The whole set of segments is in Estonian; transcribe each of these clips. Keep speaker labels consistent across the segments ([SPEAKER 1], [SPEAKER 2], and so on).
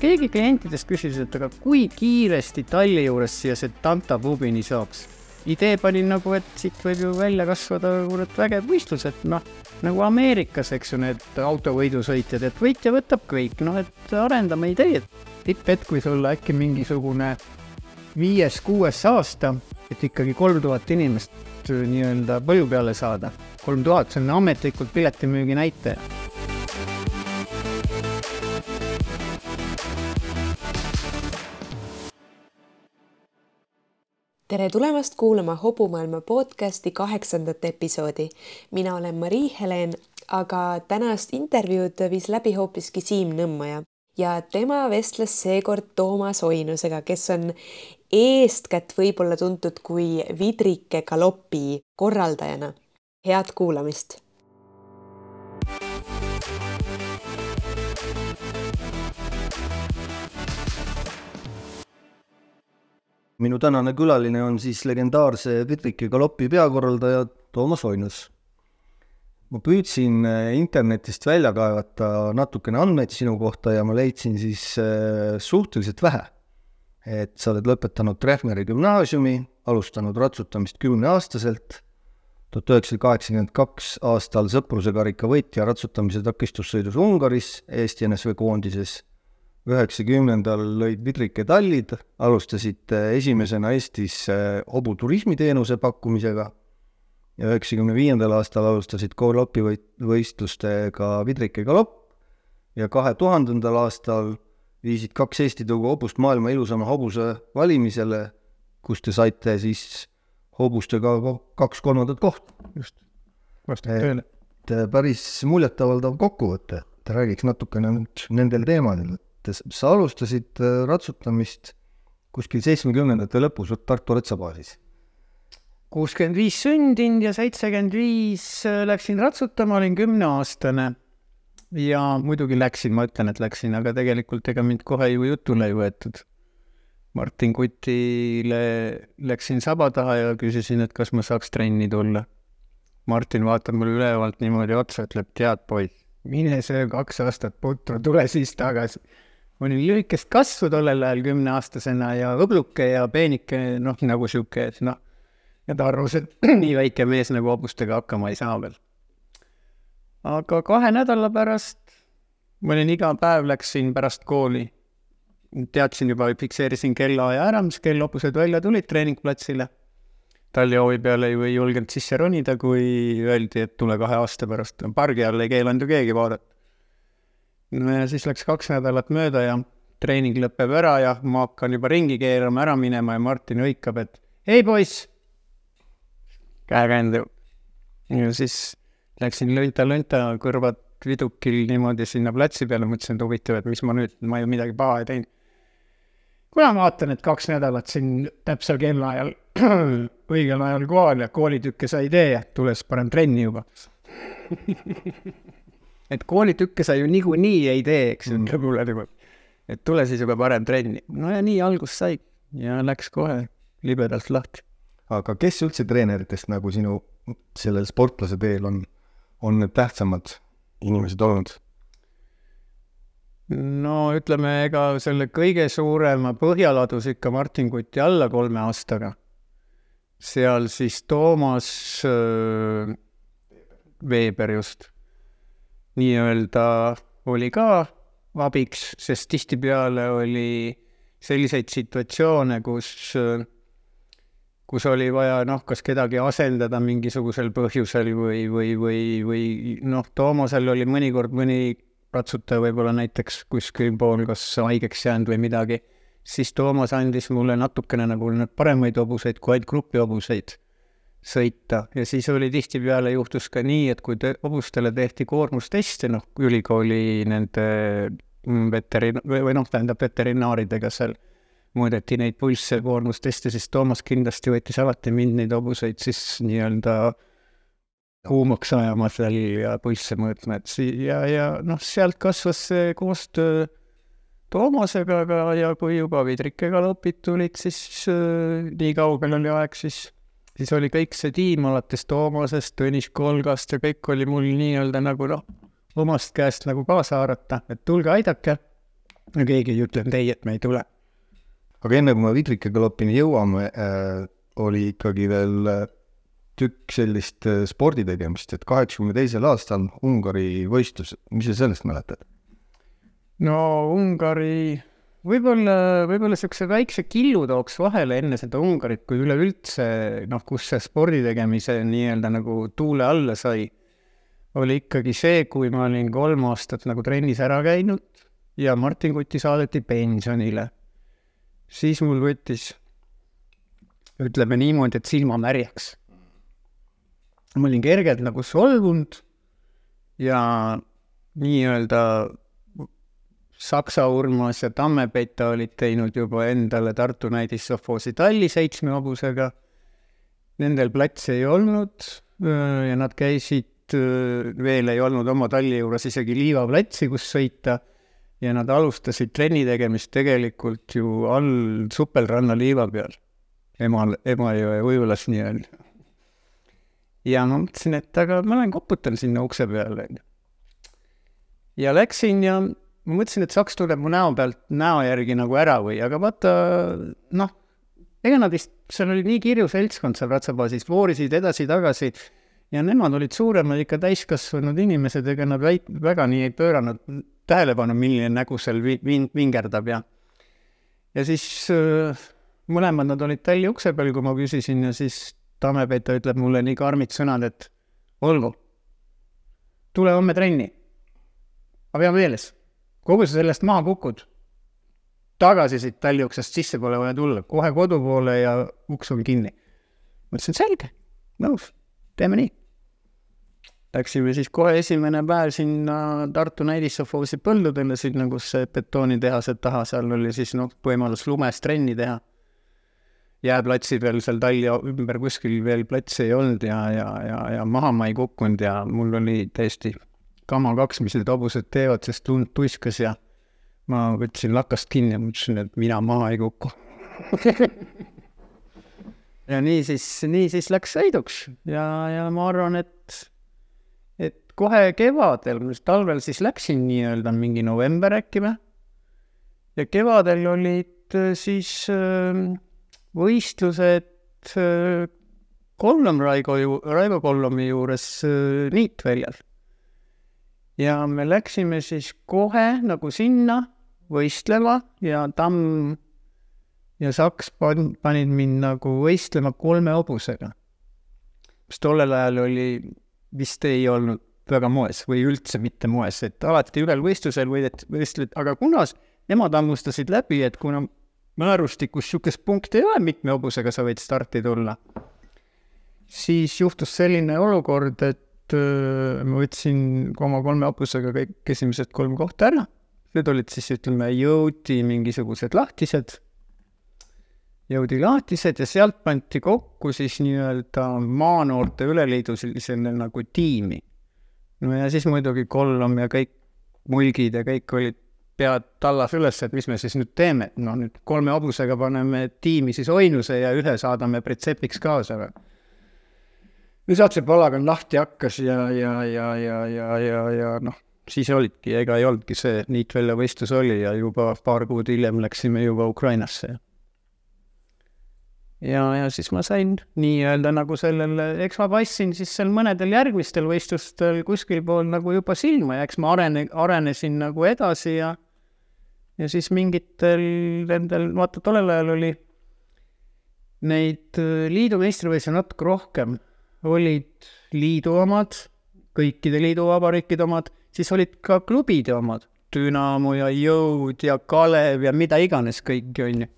[SPEAKER 1] keegi klientidest küsis, et aga kui kiiresti talli juures siia Setanta pubini saaks. idee panin nagu, et siit võib ju välja kasvada kurat vägev võistlus, et noh, nagu Ameerikas, eks ju, need autovõidusõitjad, et võitja võtab kõik, noh, et arendame ideed. tipphetk võis olla äkki mingisugune viies-kuues aasta, et ikkagi kolm tuhat inimest nii-öelda põllu peale saada. kolm tuhat, see on ametlikult piletimüügi näitaja
[SPEAKER 2] tere tulemast kuulama Hobumaailma podcasti kaheksandat episoodi. mina olen Mari-Helen, aga tänast intervjuud viis läbi hoopiski Siim Nõmmaja ja tema vestles seekord Toomas Oinusega, kes on eestkätt võib-olla tuntud kui Vidrike galopi korraldajana. head kuulamist
[SPEAKER 3] minu tänane külaline on siis legendaarse Vidriki galopi peakorraldaja Toomas Oinus. ma püüdsin äh, internetist välja kaevata natukene andmeid sinu kohta ja ma leidsin siis äh, suhteliselt vähe. Et sa oled lõpetanud Treffneri gümnaasiumi, alustanud ratsutamist kümneaastaselt, tuhat üheksasada kaheksakümmend kaks aastal sõpruse karika võitja ratsutamise takistussõidus Ungaris Eesti NSV koondises. üheksakümnendal lõid vidrike tallid, alustasid esimesena Eestis eh, hobuturismiteenuse pakkumisega. ja üheksakümne viiendal aastal alustasid galopivõistlustega vidrike galopp. ja kahe tuhandendal aastal viisid kaks Eesti tõugu hobust maailma ilusama hobuse valimisele, kus te saite siis hobustega kaks kolmandat kohta. just, vastab tõele. et päris muljetavaldav kokkuvõte, et räägiks natukene nüüd nendel teemadel, et sa alustasid äh, ratsutamist kuskil seitsmekümnendate lõpus Tartu retsabaasis.
[SPEAKER 1] kuuskümmend viis sündinud ja seitsekümmend viis äh, läksin ratsutama, olin kümneaastane. Ja muidugi läksin, ma ütlen, et läksin, aga tegelikult ega mind kohe ju jutule ei võetud. Martin Kutile läksin saba taha ja küsisin, et kas ma saaks trenni tulla. Martin vaatab mulle ülevalt niimoodi otsa, ütleb, tead poiss, mine söö kaks aastat putru, tule siis tagasi ma olin lühikest kasvu tollel ajal kümneaastasena ja õbluke ja peenike, noh, nagu sihuke, noh, ja ta arvas, et nii väike mees nagu hobustega hakkama ei saa veel. Aga kahe nädala pärast ma olin iga päev, läksin pärast kooli, teadsin juba, fikseerisin kellaaja ära, mis kell hobused välja tulid treeningplatsile. tallihoovi peale ju ei julgenud sisse ronida, kui öeldi, et tule kahe aasta pärast, pargi all ei keelanud ju keegi vaadata no ja siis läks kaks nädalat mööda ja treening lõpeb ära ja ma hakkan juba ringi keerama, ära minema ja Martin hõikab, et ei poiss, käekäändu. ja siis läksin lõnta-lõnta kõrvad vidukil niimoodi sinna platsi peale, mõtlesin, et huvitav, et mis ma nüüd, ma ju midagi paha ei teinud. kuna ma vaatan, et kaks nädalat siin täpsel kellaajal, õigel ajal kohal ja koolitükke sa ei tee, tule siis parem trenni juba et koolitükke sa ju niikuinii ei tee, eks ju, ütleb mulle nagu, et tule siis juba parem trenni. no ja nii algus sai ja läks kohe libedalt lahti.
[SPEAKER 3] aga kes üldse treeneritest nagu sinu sellel sportlase teel on, on need tähtsamad inimesed olnud?
[SPEAKER 1] no ütleme, ega selle kõige suurema põhja ladus ikka Martin Kuti alla kolme aastaga. seal siis Toomas äh, Veeber just nii-öelda oli ka abiks, sest tihtipeale oli selliseid situatsioone, kus, kus oli vaja noh, kas kedagi asendada mingisugusel põhjusel või, või, või, või noh, Toomasel oli mõnikord mõni ratsutaja võib-olla näiteks kuskil pool kas haigeks jäänud või midagi, siis Toomas andis mulle natukene nagu paremaid hobuseid kui ainult grupihobuseid sõita. Ja siis oli tihtipeale juhtus ka nii, et kui te, hobustele tehti koormusteste, noh, ülikooli nende mm, veterin- või, või noh, tähendab veterinaaridega seal mõõdeti neid pulsse, koormusteste, siis Toomas kindlasti võttis alati mind neid hobuseid siis nii-öelda kuumaks ajama seal ja pulsse mõõtma, et si- ja, ja noh, sealt kasvas see koostöö Toomasega, aga ja kui juba vidrikegalopid tulid, siis äh, nii kaugel oli aeg, siis siis oli kõik see tiim alates Toomasest, Tõnis Kolgast ja kõik oli mul nii-öelda nagu noh, omast käest nagu kaasa haarata, et tulge aidake. ja keegi ei ütlenud ei, et me ei tule.
[SPEAKER 3] Aga enne kui me Vidrike galopini jõuame äh,, oli ikkagi veel äh, tükk sellist äh, spordi tegemist, et kaheksakümne teisel aastal Ungari võistlus, mis sa sellest mäletad?
[SPEAKER 1] no Ungari, võib-olla, võib-olla niisuguse väikse killu tooks vahele enne seda Ungarit, kui üleüldse noh, kus see spordi tegemise nii-öelda nagu tuule alla sai, oli ikkagi see, kui ma olin kolm aastat nagu trennis ära käinud ja Martin Kuti saadeti pensionile. Siis mul võttis, ütleme niimoodi, et silma märjaks ma olin kergelt nagu solvunud ja nii-öelda Saksa Urmas ja Tammepeta olid teinud juba endale Tartu näidissovhoosi talli seitsme hobusega. Nendel platsi ei olnud ja nad käisid, veel ei olnud oma talli juures isegi liivaplatsi, kus sõita ja nad alustasid trenni tegemist tegelikult ju all Suppelranna liiva peal, Emal, Emajõe ujulas nii-öelda ja ma mõtlesin, et aga ma lähen koputan sinna ukse peale, onju. ja läksin ja ma mõtlesin, et saks tuleb mu näo pealt, näo järgi nagu ära või, aga vaata, noh, ega nad vist, seal oli nii kirju seltskond seal ratsabaasis, voorisid edasi-tagasi ja nemad olid suuremad ikka täiskasvanud inimesed, ega nad väit-, väga nii ei pööranud tähelepanu, milline nägu seal vi-, vin-, vingerdab ja ja siis äh, mõlemad nad olid talli ukse peal, kui ma küsisin ja siis Tammepeta ütleb mulle nii karmid sõnad, et olgu, tule homme trenni. aga pea meeles, kogu sa sellest maha kukud, tagasi siit talliuksest sisse pole vaja tulla, kohe kodu poole ja uks on kinni. ma ütlesin, selge, nõus, teeme nii. Läksime siis kohe esimene päev sinna Tartu näidissovhoosi põldudele, sinna, kus see betoonitehased taha, seal oli siis noh, võimalus lumes trenni teha. Jääplatsi peal seal talli ümber kuskil veel platsi ei olnud ja, ja, ja, ja maha ma ei kukkunud ja mul oli täiesti kama kaks, mis need hobused teevad, sest lund tuiskas ja ma võtsin lakast kinni ja mõtlesin, et mina maha ei kuku. Ja nii siis, nii siis läks sõiduks ja, ja ma arvan, et kohe kevadel, talvel siis läksin nii-öelda mingi november äkki või, ja kevadel olid äh, siis äh, võistlused äh, Kollom Raigo ju, Raivo Kollomi juures äh, niitväljal. ja me läksime siis kohe nagu sinna võistlema ja Tamm ja Saks pan-, panid mind nagu võistlema kolme hobusega. mis tollel ajal oli, vist ei olnud väga moes või üldse mitte moes, et alati ühel võistlusel võidet-, võistled, aga kuna nemad hammustasid läbi, et kuna määrustikus niisugust punkti ei ole, mitme hobusega sa võid starti tulla. siis juhtus selline olukord, et öö, ma võtsin oma kolme hobusega kõik esimesed kolm kohta ära, need olid siis ütleme jõudi mingisugused lahtised, jõudi lahtised ja sealt pandi kokku siis nii-öelda maanoorte üleliidu sellisele nagu tiimi. No ja siis muidugi Kollom ja kõik mulgid ja kõik olid pead tallas üles, et mis me siis nüüd teeme, et noh, nüüd kolme hobusega paneme tiimi siis Oinuse ja ühe saadame pretsepiks kaasa või. no sealt see palagan lahti hakkas ja, ja, ja, ja, ja, ja, ja noh, siis olidki, ega ei olnudki see niitväljavõistlus oli ja juba paar kuud hiljem läksime juba Ukrainasse. Ja, ja siis ma sain nii-öelda nagu sellele, eks ma paistsin siis seal mõnedel järgmistel võistlustel kuskil pool nagu juba silma ja eks ma arene, arenesin nagu edasi ja ja siis mingitel nendel, vaata tollel ajal oli neid äh, liidu meistrivõistlusi natuke rohkem, olid liidu omad, kõikide liiduvabariikide omad, siis olid ka klubide omad, Dünamo ja Jõud ja Kalev ja mida iganes kõiki, on ju.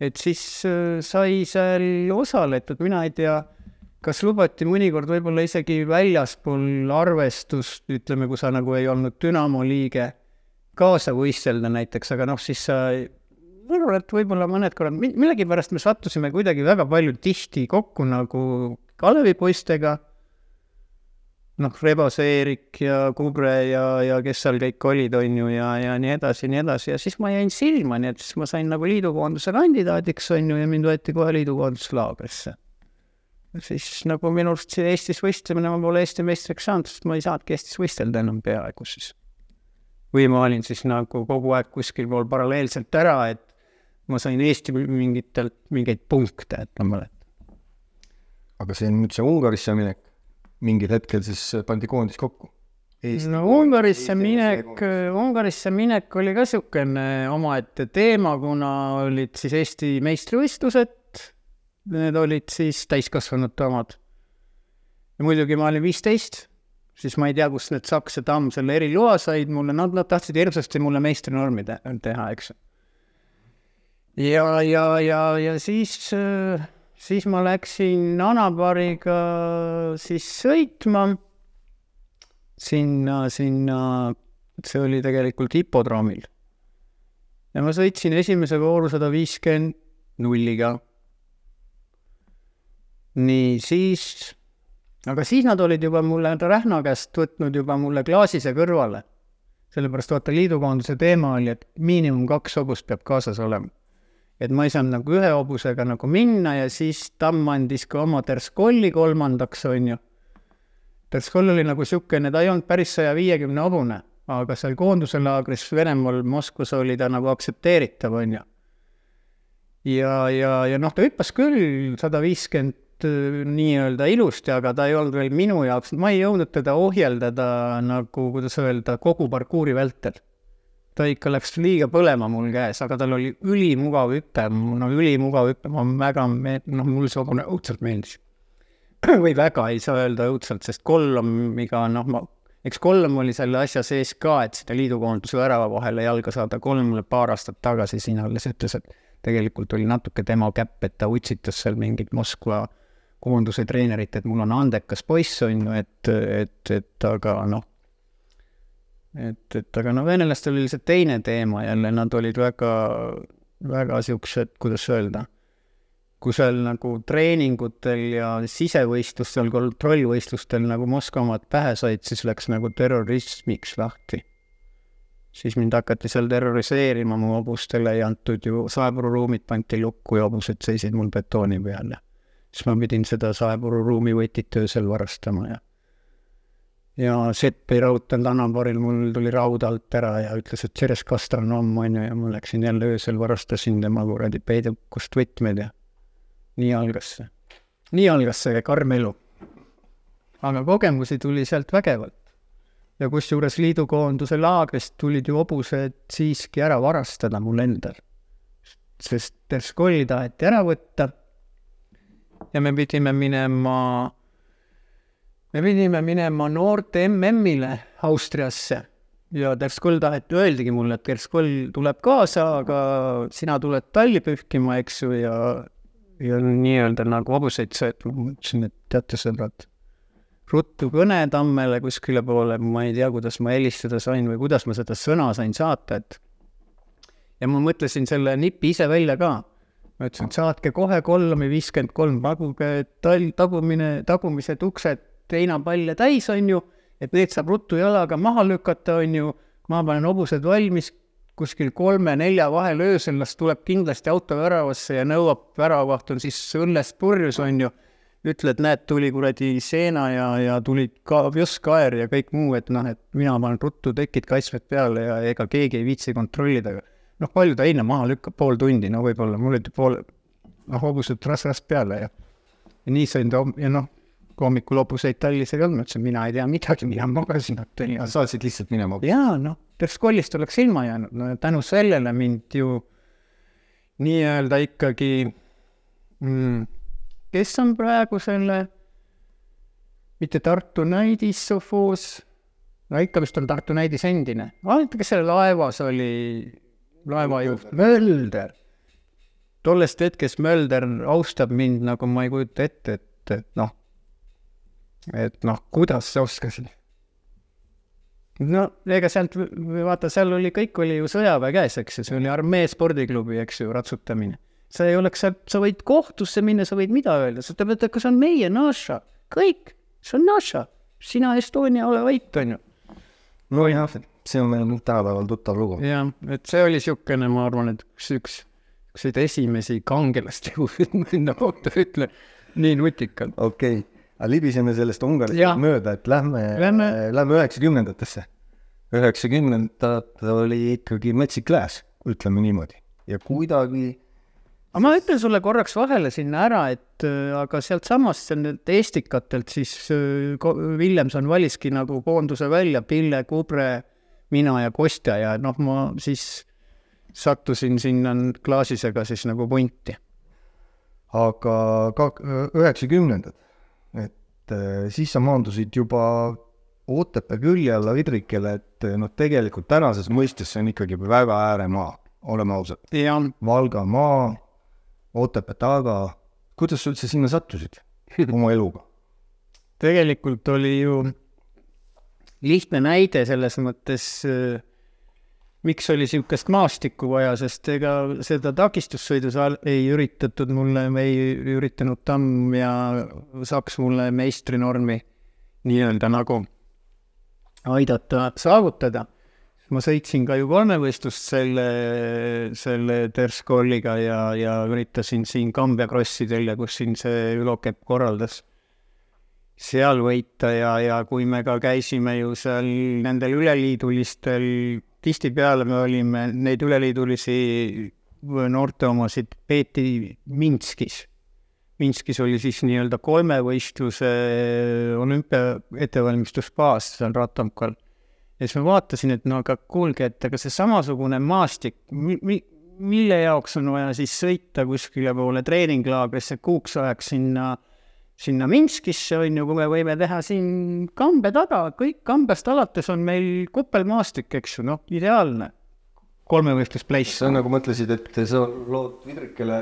[SPEAKER 1] Et siis äh, sai seal osaletud, mina ei tea, kas lubati mõnikord võib-olla isegi väljaspool arvestust, ütleme, kui sa nagu ei olnud Dünamo liige kaasa võistelda näiteks, aga noh, siis sa ma arvan, et võib-olla mõned korrad, millegipärast me sattusime kuidagi väga palju tihti kokku nagu Kalevi poistega, noh, Rebase Eerik ja Kubre ja, ja kes seal kõik olid, on ju, ja, ja nii edasi ja nii edasi ja siis ma jäin silma, nii et siis ma sain nagu liidukoondise kandidaadiks, on ju, ja mind võeti kohe liidukoonduslaagrisse. siis nagu minu arust siin Eestis võistlemine, ma pole Eesti meistriks saanud, sest ma ei saanudki Eestis võistelda enam peaaegu siis. või ma olin siis nagu kogu aeg kuskil pool paralleelselt ära, et ma sain Eesti mingitelt, mingeid punkte, et ma mäletan.
[SPEAKER 3] aga see nüüd see Ungarisse minek, mingil hetkel siis pandi koondis kokku?
[SPEAKER 1] No Ungarisse minek, Ungarisse minek oli ka niisugune omaette teema, kuna olid siis Eesti meistrivõistlused, need olid siis täiskasvanute omad. ja muidugi ma olin viisteist, siis ma ei tea, kust need Saks ja Tamm selle eriloa said mulle, nad, nad tahtsid hirmsasti mulle meistrinormi te teha, eks. ja, ja, ja, ja siis, siis ma läksin Anabariga siis sõitma sinna, sinna, see oli tegelikult hipodroomil. ja ma sõitsin esimese vooru sada viiskümmend nulliga nii, siis, aga siis nad olid juba mulle Rähna käest võtnud juba mulle klaasise kõrvale. sellepärast vaata, liidukoondise teema oli, et miinimum kaks hobust peab kaasas olema. Et ma ei saanud nagu ühe hobusega nagu minna ja siis Tamm andis ka oma Terskolli kolmandaks, on ju. Terskoll oli nagu niisugune, ta ei olnud päris saja viiekümne hobune, aga seal koonduse laagris Venemaal, Moskvas oli ta nagu aktsepteeritav, on ju ja, ja, ja noh, ta hüppas küll sada viiskümmend Äh, nii-öelda ilusti, aga ta ei olnud veel minu jaoks, ma ei jõudnud teda ohjeldada nagu, kuidas öelda, kogu parkuuri vältel. Ta ikka läks liiga põlema mul käes, aga tal oli ülimugav hüpe, no ülimugav hüpe, ma väga, noh, mulle see hobune õudselt meeldis. või väga ei saa öelda õudselt, sest Kollomiga, noh, ma, eks Kollom oli selle asja sees ka, et sinna liidukoonduse värava vahele jalga saada, Kollom mulle paar aastat tagasi siin alles ütles, et tegelikult oli natuke tema käpp, et ta utsitas seal mingit Moskva koonduse treenerit, et mul on andekas poiss, on ju, et, et, et aga noh, et, et aga no venelastel oli lihtsalt teine teema jälle, nad olid väga, väga siuksed, kuidas öelda, kui seal nagu treeningutel ja sisevõistlustel, kontrollvõistlustel nagu Moskva omad pähe said, siis läks nagu terrorismiks lahti. siis mind hakati seal terroriseerima, mu hobustele ei antud ju, saepururuumid pandi lukku ja hobused seisid mul betooni peal ja siis ma pidin seda saepururuumi võtit öösel varastama ja ja Sepp ei raudanud Annabaril, mul tuli raud alt ära ja ütles, et sellest gastronoom on ju, ja ma läksin jälle öösel, varastasin tema kuradi peidukust võtmed ja nii algas see. nii algas see karm elu. aga kogemusi tuli sealt vägevalt. ja kusjuures liidukoonduse laagrist tulid ju hobused siiski ära varastada mul endal. sest Terskoli taheti ära võtta ja me pidime minema, me pidime minema noorte MM-ile Austriasse. Ja Terskoll taheti, öeldigi mulle, et Terskoll tuleb kaasa, aga sina tuled talli pühkima, eks ju, ja ja nii-öelda nagu hobuseid söötma, ma ütlesin, et teate, sõbrad, ruttu kõne Tammele kuskile poole, ma ei tea, kuidas ma helistada sain või kuidas ma seda sõna sain saata, et ja ma mõtlesin selle nipi ise välja ka. Ma ütlesin, et saatke kohe kolmi viiskümmend kolm, paguge tall, tagumine, tagumised uksed heinapalle täis, on ju, et need saab ruttu jalaga maha lükata, on ju, ma panen hobused valmis, kuskil kolme-nelja vahel öösel las tuleb kindlasti auto väravasse ja nõuab, väravavaht on siis õllest purjus, on ju, ütle, et näed, tuli kuradi seena ja, ja tulid ka pioskaer ja kõik muu, et noh, et mina panen ruttu tekid kaitsmed peale ja ega keegi ei viitsi kontrollida. Noh, palju ta heina maha lükkab, pool tundi, no võib-olla, mul oli pool, noh, hobused ras-ras peale ja ja nii sain ta, ja noh, kui hommikul hobuseid tallis ei olnud, ma ütlesin, mina ei tea midagi, mina magasin hotelli.
[SPEAKER 3] saatsid lihtsalt minema?
[SPEAKER 1] jaa, noh, Terskollist oleks ilma jäänud, no tänu sellele mind ju nii-öelda ikkagi mm,, kes on praegu selle, mitte Tartu näidis Sofoos, no ikka vist on Tartu näidis endine, vaadake, kes selle laevas oli laevajuht Mölder. tollest hetkest Mölder austab mind nagu ma ei kujuta ette, et, et noh, et noh, kuidas sa oskasid. no ega sealt, vaata, seal oli, kõik oli ju sõjaväe käes, eks ju, see oli armee spordiklubi, eks ju, ratsutamine. sa ei oleks sealt, sa võid kohtusse minna, sa võid mida öelda, sa ütled, et kas on meie naša, kõik, see on naša, sina Estonia ole vait, on ju.
[SPEAKER 3] nojah, see on meil tänapäeval tuttav lugu.
[SPEAKER 1] jah, et see oli niisugune, ma arvan, et üks, üks, üks esimesi kangelaste ma sinna kohta ütlen, nii nutikalt.
[SPEAKER 3] okei okay., aga libiseme sellest Ungarist
[SPEAKER 1] Jah.
[SPEAKER 3] mööda, et lähme,
[SPEAKER 1] Lähme.
[SPEAKER 3] lähme üheksakümnendatesse. üheksakümnendad oli ikkagi metsik lääs, ütleme niimoodi. ja kuidagi
[SPEAKER 1] aga ma ütlen sulle korraks vahele sinna ära, et äh, aga sealtsamast nendelt Estikatelt siis äh, Villemson valiski nagu koonduse välja, Pille, Kubre, mina ja Kostja ja noh, ma siis sattusin sinna klaasisega siis nagu punti.
[SPEAKER 3] aga ka üheksakümnendad, et eh, siis sa maandusid juba Otepää külje alla Vidrikele, et eh, noh, tegelikult tänases mõistes see on ikkagi väga ääremaa, oleme ausad.
[SPEAKER 1] ja
[SPEAKER 3] Valga maa, Otepää taga, kuidas sa üldse sinna sattusid oma eluga?
[SPEAKER 1] tegelikult oli ju lihtne näide selles mõttes, miks oli niisugust maastikku vaja, sest ega seda takistussõidu seal ei üritatud mulle, ei üritanud Tamm ja Saks mulle meistrinormi nii-öelda nagu aidata saavutada. ma sõitsin ka ju kolmevõistlust selle, selle Terskolliga ja, ja üritasin siin Kambja krossidel ja kus siin see Ülo Kepp korraldas seal võita ja, ja kui me ka käisime ju seal nendel üleliidulistel, tihtipeale me olime neid üleliidulisi noorte omasid peeti Minskis. Minskis oli siis nii-öelda kolmevõistluse olümpia ettevalmistusbaas seal Ratamkal. ja siis ma vaatasin, et no aga kuulge, et aga see samasugune maastik, mi-, mi-, mille jaoks on vaja siis sõita kuskile poole treeninglaagrisse kuuks ajaks sinna sinna Minskisse, on ju, kui me võime teha siin kambe taga, kõik kambest alates on meil kuppelmaastik, eks ju, noh, ideaalne kolmevõistluspleiss.
[SPEAKER 3] sa nagu mõtlesid, et sa lood Vidrikele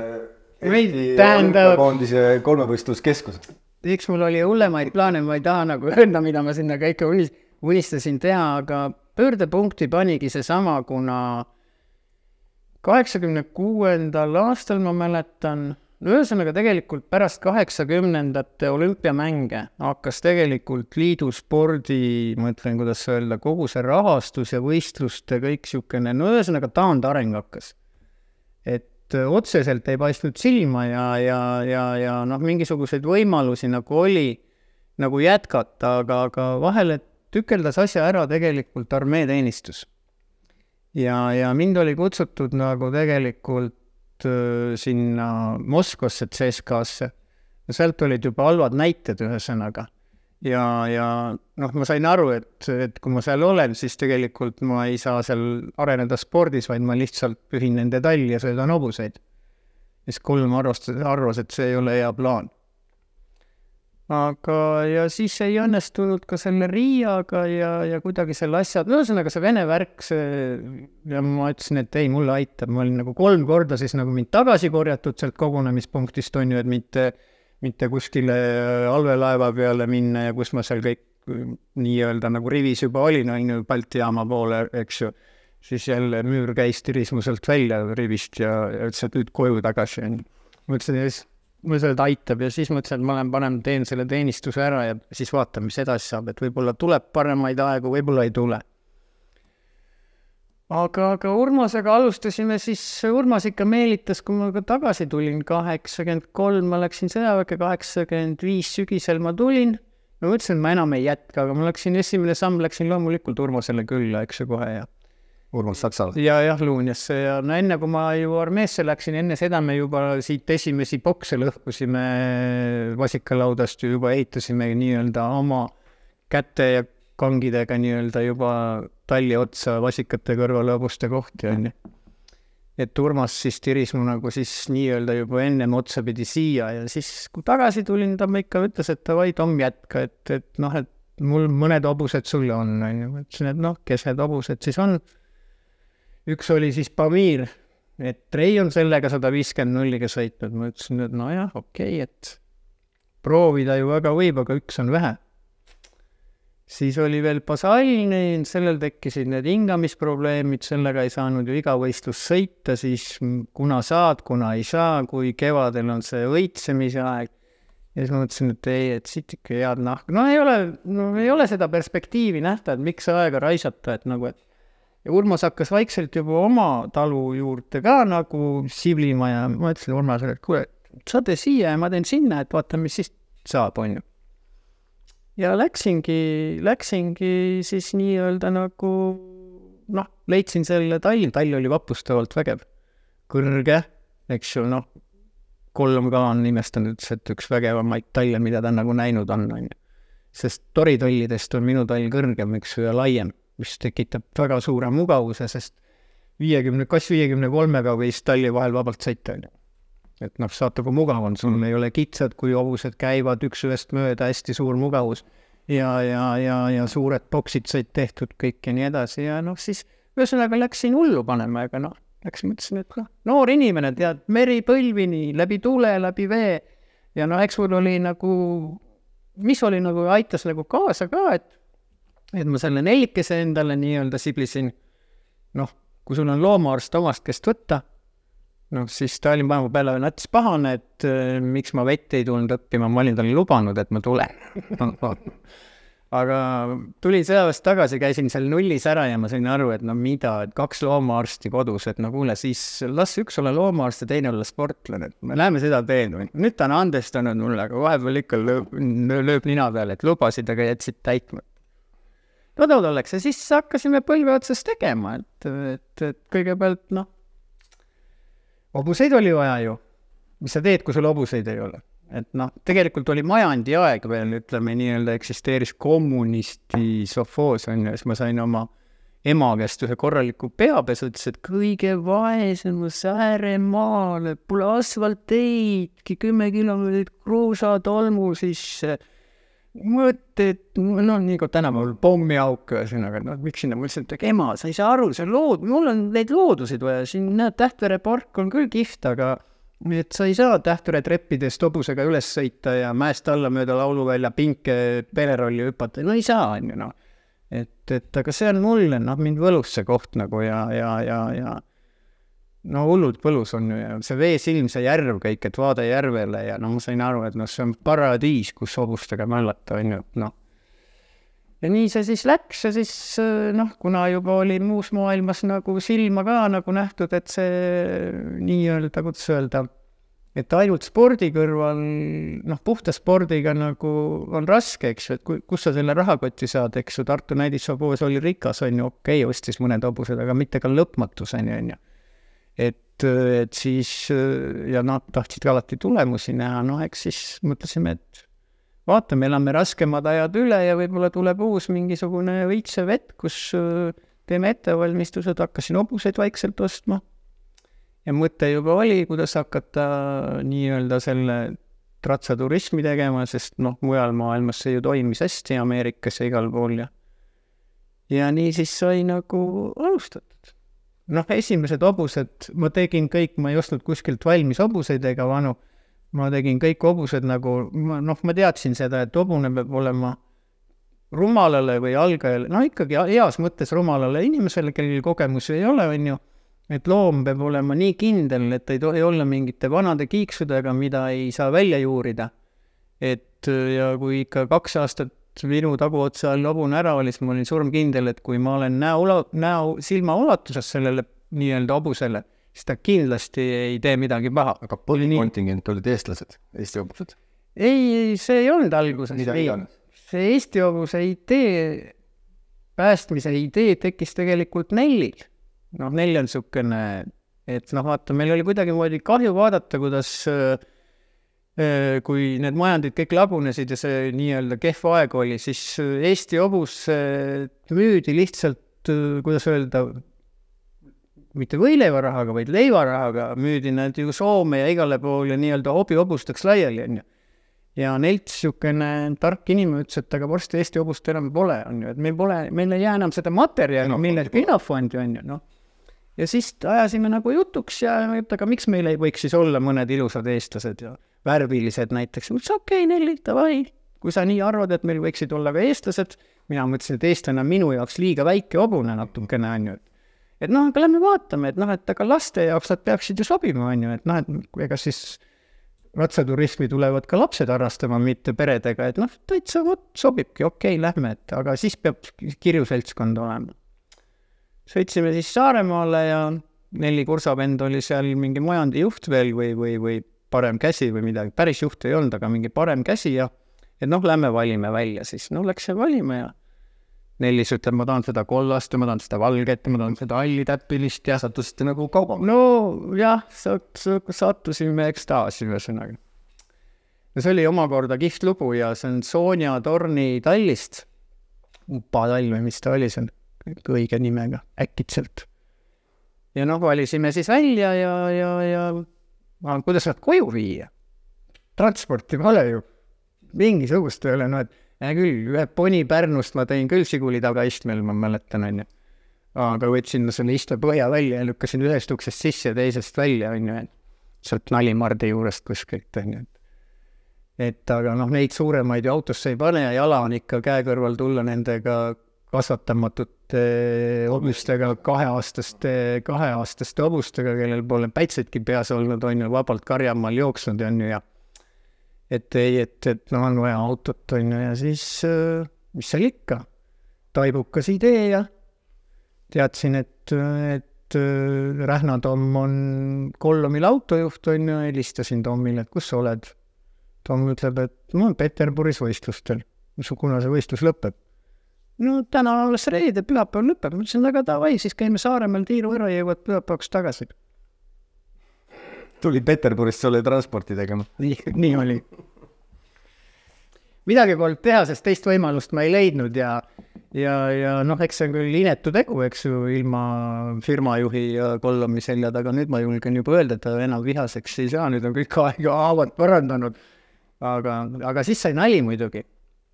[SPEAKER 1] Ei, tähendab-
[SPEAKER 3] koondise kolmevõistluskeskuse.
[SPEAKER 1] eks mul oli hullemaid plaane, ma ei taha nagu öelda, mida ma sinna kõike unis- unistasin teha, aga pöördepunkti panigi seesama, kuna kaheksakümne kuuendal aastal ma mäletan, no ühesõnaga tegelikult pärast kaheksakümnendate olümpiamänge hakkas tegelikult liiduspordi, ma ütlen, kuidas öelda, kogu see rahastus ja võistluste kõik niisugune, no ühesõnaga taandareng hakkas. et äh, otseselt ei paistnud silma ja, ja, ja, ja noh, mingisuguseid võimalusi nagu oli nagu jätkata, aga, aga vahele tükeldas asja ära tegelikult armeeteenistus ja, ja mind oli kutsutud nagu tegelikult sinna Moskvasse CSKA-sse. ja sealt olid juba halvad näited, ühesõnaga. ja, ja noh, ma sain aru, et, et kui ma seal olen, siis tegelikult ma ei saa seal areneda spordis, vaid ma lihtsalt pühin nende talli ja sõidan hobuseid. siis kolm arvas, arvas, et see ei ole hea plaan aga, ja siis ei õnnestunud ka selle Riiaga ja, ja kuidagi selle asja, ühesõnaga see Vene värk, see, ja ma ütlesin, et ei, mulle aitab, ma olin nagu kolm korda siis nagu mind tagasi korjatud sealt kogunemispunktist, on ju, et mitte, mitte kuskile allveelaeva peale minna ja kus ma seal kõik nii-öelda nagu rivis juba olin, on ju, Balti jaama poole, eks ju, siis jälle müür käis, tiris mu sealt välja rivist ja, ütles, et nüüd koju tagasi, on ju. ma ütlesin, ja siis mulle see aitab ja siis mõtlesin, et ma lähen parem teen selle teenistuse ära ja siis vaatan, mis edasi saab, et võib-olla tuleb paremaid aegu, võib-olla ei tule. aga, aga Urmasega alustasime siis, Urmas ikka meelitas, kui ma ka tagasi tulin, kaheksakümmend kolm ma läksin sõjaväkke, kaheksakümmend viis sügisel ma tulin. ma mõtlesin, et ma enam ei jätka, aga ma läksin, esimene samm läksin loomulikult Urmasele külla, eks ju, kohe ja
[SPEAKER 3] Urmas Saksal.
[SPEAKER 1] ja jah, Luunjasse ja no enne kui ma ju armeesse läksin, enne seda me juba siit esimesi bokse lõhkusime vasikalaudast ju juba ehitasime nii-öelda oma käte ja kangidega nii-öelda juba talli otsa vasikate kõrvale hobuste kohti, on ju. et Urmas siis tiris mu nagu siis nii-öelda juba ennem otsapidi siia ja siis, kui tagasi tulin, ta ikka ütles, et davai, Tom, jätka, et, et noh, et mul mõned hobused sulle on, on ju, ma ütlesin, et noh, kes need hobused siis on üks oli siis Pamir, et Trei on sellega sada viiskümmend nulliga sõitnud, ma ütlesin, et nojah, okei okay,, et proovida ju väga võib, aga üks on vähe. siis oli veel Basalni, sellel tekkisid need hingamisprobleemid, sellega ei saanud ju iga võistlus sõita, siis kuna saad, kuna ei saa, kui kevadel on see õitsemise aeg. ja siis ma mõtlesin, et ei, et siit ikka head nahka, no ei ole, no ei ole seda perspektiivi nähta, et miks aega raisata, et nagu, et ja Urmas hakkas vaikselt juba oma talu juurde ka nagu siblima ja ma ütlesin Urmasele, et kuule, sa tee siia ja ma teen sinna, et vaata, mis siis saab, on ju. ja läksingi, läksingi siis nii-öelda nagu noh, leidsin selle talli, tall oli vapustavalt vägev, kõrge, eks ju, noh, kolm ka on imestanud, ütles, et üks vägevamaid talle, mida ta nagu näinud on, on ju. sest toritallidest on minu tall kõrgem, eks ju, ja laiem, mis tekitab väga suure mugavuse, sest viiekümne, kas viiekümne kolmega võis talli vahel vabalt sõita, on ju. et noh, saate, kui mugav on, sul ei ole kitsad, kui hobused käivad üks ühest mööda, hästi suur mugavus. Ja, ja, ja, ja suured boksid said tehtud kõik ja nii edasi ja noh, siis ühesõnaga läksin hullu panema, ega noh, läks, mõtlesin, et noh, noor inimene, tead, meri põlvini, läbi tule, läbi vee. Ja no eks mul oli nagu, mis oli nagu, aitas nagu kaasa ka, et et ma selle nelikese endale nii-öelda siblisin, noh, kui sul on loomaarst omast käest võtta, noh, siis ta oli mu peale nats pahane, et äh, miks ma vett ei tulnud õppima, ma olin talle lubanud, et ma tulen. Aga tulin sõjaväest tagasi, käisin seal nullis ära ja ma sain aru, et no mida, et kaks loomaarsti kodus, et no kuule, siis las üks olla loomaarst ja teine olla sportlane, et me läheme seda teed, nüüd ta on andestanud mulle, aga vahepeal ikka lööb, lööb nina peale, et lubasid, aga jätsid täitmata tood oleks ja siis hakkasime põlve otsas tegema, et, et, et kõigepealt noh, hobuseid oli vaja ju. mis sa teed, kui sul hobuseid ei ole? et noh, tegelikult oli majandi aeg veel, ütleme nii-öelda eksisteeris kommunisti sofoos on ju, siis ma sain oma ema käest ühe korraliku peapesu, ütles, et kõige vaesemas ääremaal, pole asfaltteidki, kümme kilomeetrit kruusatolmu sisse mõtted, noh, nii kui tänapäeval pommiauk, ühesõnaga, noh, miks sinna, ma et ema, sa ei saa aru, see on lood-, mul on neid looduseid vaja, siin näed, Tähtvere park on küll kihvt, aga et sa ei saa Tähtvere treppidest hobusega üles sõita ja mäest alla mööda lauluvälja pinke pelerolli hüpata, no ei saa, on ju, noh. et, et aga see on mulle, noh, mind võlus see koht nagu ja, ja, ja, ja no hullult põlus on ju ja see veesilm, see järv kõik, et vaade järvele ja no ma sain aru, et noh, see on paradiis, kus hobustega möllata, on ju, noh. ja nii see siis läks ja siis noh, kuna juba oli muus maailmas nagu silma ka nagu nähtud, et see nii-öelda, kuidas öelda, et ainult spordi kõrval, noh, puhta spordiga nagu on raske, eks ju, et kui, kust sa selle rahakoti saad, eks ju, Tartu näidishobues oli rikas, on ju, okei okay,, ostis mõned hobused, aga mitte ka lõpmatuseni, on ju et, siis ja nad tahtsid ka alati tulemusi näha, noh, eks siis mõtlesime, et vaatame, elame raskemad ajad üle ja võib-olla tuleb uus mingisugune õitsev hetk, kus teeme ettevalmistused, hakkasin hobuseid vaikselt ostma. ja mõte juba oli, kuidas hakata nii-öelda selle ratsaturismi tegema, sest noh, mujal maailmas see ju toimis hästi, Ameerikas ja igal pool ja ja nii siis sai nagu alustatud noh, esimesed hobused ma tegin kõik, ma ei ostnud kuskilt valmis hobuseid ega vanu, ma tegin kõik hobused nagu, noh, ma teadsin seda, et hobune peab olema rumalale või algajale, no ikkagi heas mõttes rumalale inimesele, kellel kogemusi ei ole, on ju, et loom peab olema nii kindel, et ei tohi olla mingite vanade kiiksudega, mida ei saa välja juurida. et ja kui ikka kaks aastat minu taguotsa all hobune ära oli, siis ma olin surmkindel, et kui ma olen näo, näo, silma ulatuses sellele nii-öelda hobusele, siis ta kindlasti ei tee midagi paha.
[SPEAKER 3] aga põhikontingent olid eestlased, Eesti hobused?
[SPEAKER 1] ei, see ei olnud alguses. see Eesti hobuse idee, päästmise idee tekkis tegelikult Nellil. noh, Nell on niisugune, et noh, vaata, meil oli kuidagimoodi kahju vaadata, kuidas Äh, kui need majandid kõik lagunesid ja see nii-öelda kehv aeg oli, siis äh, Eesti hobus äh, müüdi lihtsalt, kuidas öelda, mitte võileivarahaga, vaid leivarahaga müüdi nad ju Soome ja igale poole nii-öelda hobihobusteks laiali, on ju. ja neilt niisugune tark inimene ütles, et aga varsti Eesti hobust enam pole, on ju, et meil pole, meil ei jää enam seda materjali, mille, genofondi on ju, noh ja siis ajasime nagu jutuks ja et aga miks meil ei võiks siis olla mõned ilusad eestlased ja värvilised näiteks, ma ütlesin okei okay,, Nelli, davai, kui sa nii arvad, et meil võiksid olla ka eestlased, mina mõtlesin, et eestlane on minu jaoks liiga väike hobune natukene, on ju, et et noh, aga lähme vaatame, et noh, et aga laste jaoks nad peaksid ju sobima, on ju, et noh, et ega siis ratsaturismi tulevad ka lapsed harrastama, mitte peredega, et noh, täitsa vot sobibki, okei okay,, lähme, et aga siis peab kirju seltskond olema. Sõitsime siis Saaremaale ja Nelli kursavend oli seal mingi majandijuht veel või, või, või parem käsi või midagi, päris juht ei olnud, aga mingi parem käsi ja et noh, lähme valime välja siis, no läksime valima ja Nellis ütleb, ma tahan seda kollast ja ma tahan seda valget ja ma tahan seda hallitäppilist ja
[SPEAKER 3] sattusite nagu kaubama.
[SPEAKER 1] nojah, sattusime ekstaasi ühesõnaga. no see oli omakorda kihvt lugu ja see on Sonja Torni tallist, upatall või mis ta oli seal, õige nimega, äkitselt. ja noh, valisime siis välja ja, ja, ja aga kuidas nad koju viia? transporti pole ju, mingisugust ei ole, no et hea küll, ühe poni Pärnust ma tõin küll Žiguli tagaistmel, ma mäletan, onju. aga võtsin selle istmepõhja välja ja lükkasin ühest uksest sisse ja teisest välja, onju, et sealt Nalimardi juurest kuskilt, onju. et aga noh, neid suuremaid ju autosse ei pane ja jala on ikka käe kõrval tulla nendega kasvatamatute hobustega, kaheaastaste, kaheaastaste hobustega, kellel pole päitsetki peas olnud, on ju, vabalt karjamaal jooksnud, on ju, ja et ei, et, et noh, on vaja autot, on ju, ja siis äh, mis seal ikka, taibukas idee ja teadsin, et, et äh, Rähna Tom on Kollomil autojuht, on ju, helistasin Tomile, et kus sa oled. Tom ütleb, et ma olen Peterburis võistlustel. kuna see võistlus lõpeb? No täna on alles reede, pühapäeval lõpeb, ma ütlesin, aga davai, siis käime Saaremaal tiiru ära ja jõuad pühapäevaks tagasi
[SPEAKER 3] tuli Peterburist sulle transporti tegema.
[SPEAKER 1] nii, nii oli. midagi polnud teha, sest teist võimalust ma ei leidnud ja, ja, ja noh, eks see on küll inetu tegu, eks ju, ilma firmajuhi ja kollomi selja taga, nüüd ma julgen juba öelda, et ta enam vihaseks ei saa, nüüd on kõik aega haavad parandanud. aga, aga siis sai nali muidugi.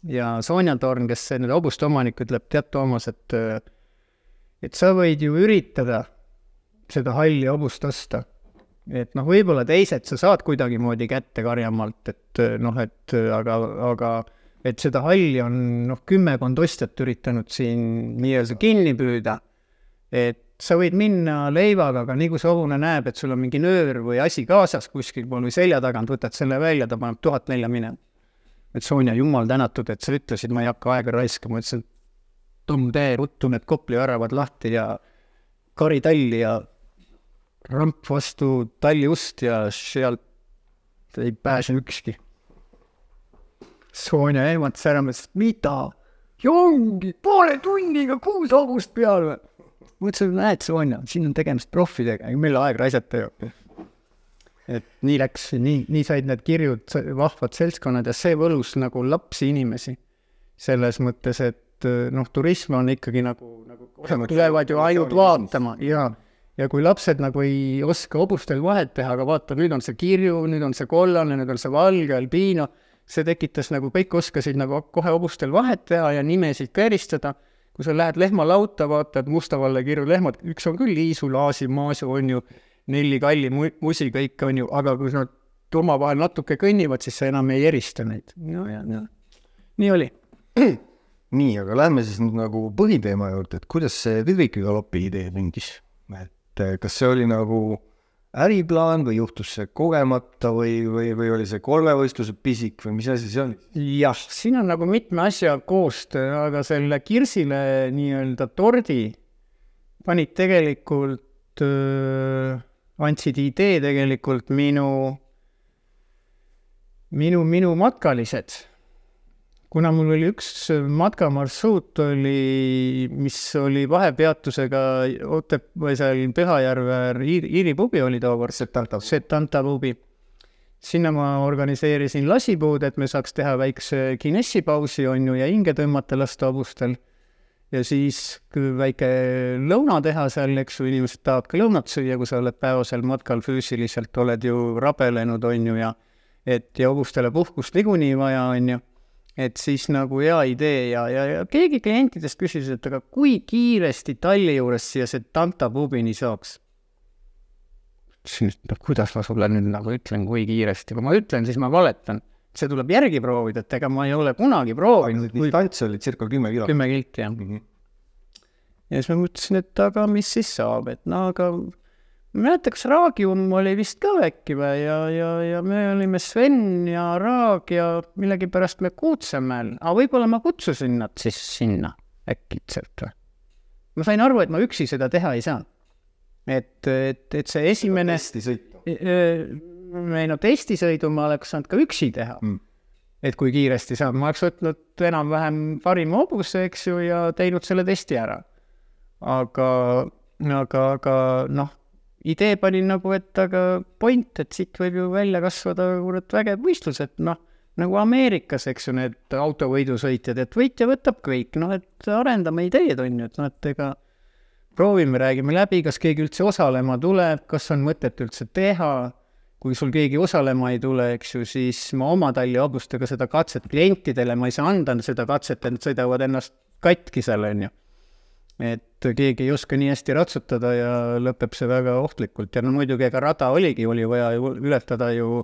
[SPEAKER 1] Ja Sonja Torn, kes nüüd hobuste omanik, ütleb, tead, Toomas, et et sa võid ju üritada seda halli hobust osta et noh, võib-olla teised sa saad kuidagimoodi kätte Karjamaalt, et noh, et aga, aga et seda halli on noh, kümmekond ostjat üritanud siin nii-öelda kinni püüda, et sa võid minna leivaga, aga nii kui see hobune näeb, et sul on mingi nöör või asi kaasas kuskil pool või selja tagant, võtad selle välja, ta paneb tuhat nelja minema. Et Sonja, jumal tänatud, et sa ütlesid, ma ei hakka aega raiskama, ütlesin, Tom, tee ruttu need Kopli väravad lahti ja kari talli ja ramp vastu talliust ja sealt ei pääse ükski. Sonja ehmatas ära, mõtles, et mida? ja ongi poole tunniga kuus hobust peal või? ma ütlesin, näed, Sonja, siin on tegemist proffidega, meil aega raisata ju. Et nii läks, nii, nii said need kirjud, vahvad seltskonnad ja see võlus nagu lapsi inimesi. selles mõttes, et noh, turism on ikkagi nagu, nagu tulevad ju ainult vaatama ja ja kui lapsed nagu ei oska hobustel vahet teha, aga vaata, nüüd on see kirju, nüüd on see kollane, nüüd on see valge, albiino, see tekitas nagu, kõik oskasid nagu kohe hobustel vahet teha ja nimesid ka eristada. kui sa lähed lehmalauta, vaatad Mustavalle kirju lehmad, üks on küll Liisu, Laasi, Maasu, on ju, Nelli, Kalli, Musi, kõik on ju, aga kui nad omavahel natuke kõnnivad, siis sa enam ei erista neid. no ja, ja nii oli.
[SPEAKER 3] nii, aga lähme siis nüüd nagu põhiteema juurde, et kuidas see Vidviki-galopi idee sündis? et eh, kas see oli nagu äriplaan või juhtus see kogemata või, või, või oli see kolmevõistluse pisik või mis asi see oli?
[SPEAKER 1] jah, siin on nagu mitme asja koostöö, aga selle Kirsile nii-öelda tordi panid tegelikult äh,, andsid idee tegelikult minu, minu, minu matkalised kuna mul oli üks matkamarsruut oli, mis oli vahepeatusega Otep- või seal Pühajärve Iiri, Iiri pubi oli tookord, Setanta, Setanta pubi. sinna ma organiseerisin lasipuud, et me saaks teha väikse kinessipausi, on ju, ja hinge tõmmata lasta hobustel. Ja siis väike lõuna teha seal, eks ju, inimesed tahavad ka lõunat süüa, kui sa oled päevasel matkal füüsiliselt, oled ju rabelenud, on ju, ja et ja hobustele puhkust niikuinii vaja, on ju et siis nagu hea idee ja, ja, ja keegi klientidest küsis, et aga kui kiiresti talli juures siia see Tanta pubini saaks? ütlesin, et noh, kuidas ma sulle nüüd nagu ütlen, kui kiiresti, kui ma ütlen, siis ma valetan. See tuleb järgi proovida, et ega ma ei ole kunagi proovinud.
[SPEAKER 3] distants oli circa kümme kilo.
[SPEAKER 1] kümme kilti, jah mm. -hmm. ja siis ma mõtlesin, et aga mis siis saab, et no aga ma ei mäleta, kas Raagium oli vist ka äkki või ja, ja, ja me olime Sven ja Raag ja millegipärast me Kuutsemäel, aga võib-olla ma kutsusin nad siis sinna äkitselt või. ma sain aru, et ma üksi seda teha ei saa. et, et, et see esimene.
[SPEAKER 3] hästi
[SPEAKER 1] no testisõidu ma oleks saanud ka üksi teha
[SPEAKER 3] Mm.
[SPEAKER 1] et kui kiiresti saab, ma oleks võtnud enam-vähem parima hobuse, eks ju, ja teinud selle testi ära. aga, aga, aga noh, idee panin nagu, et aga point, et siit võib ju välja kasvada kurat vägev võistlus, et noh, nagu Ameerikas, eks ju, need autovõidusõitjad, et võitja võtab kõik, noh, et arendame ideed, on ju, et noh, et ega proovime, räägime läbi, kas keegi üldse osalema tuleb, kas on mõtet üldse teha, kui sul keegi osalema ei tule, eks ju, siis ma oma tallihobustega seda katset klientidele, ma ei saa anda seda katset, et nad sõidavad ennast katki seal, on ju. et keegi ei oska nii hästi ratsutada ja lõpeb see väga ohtlikult ja no muidugi ega rada oligi, oli vaja ju ületada ju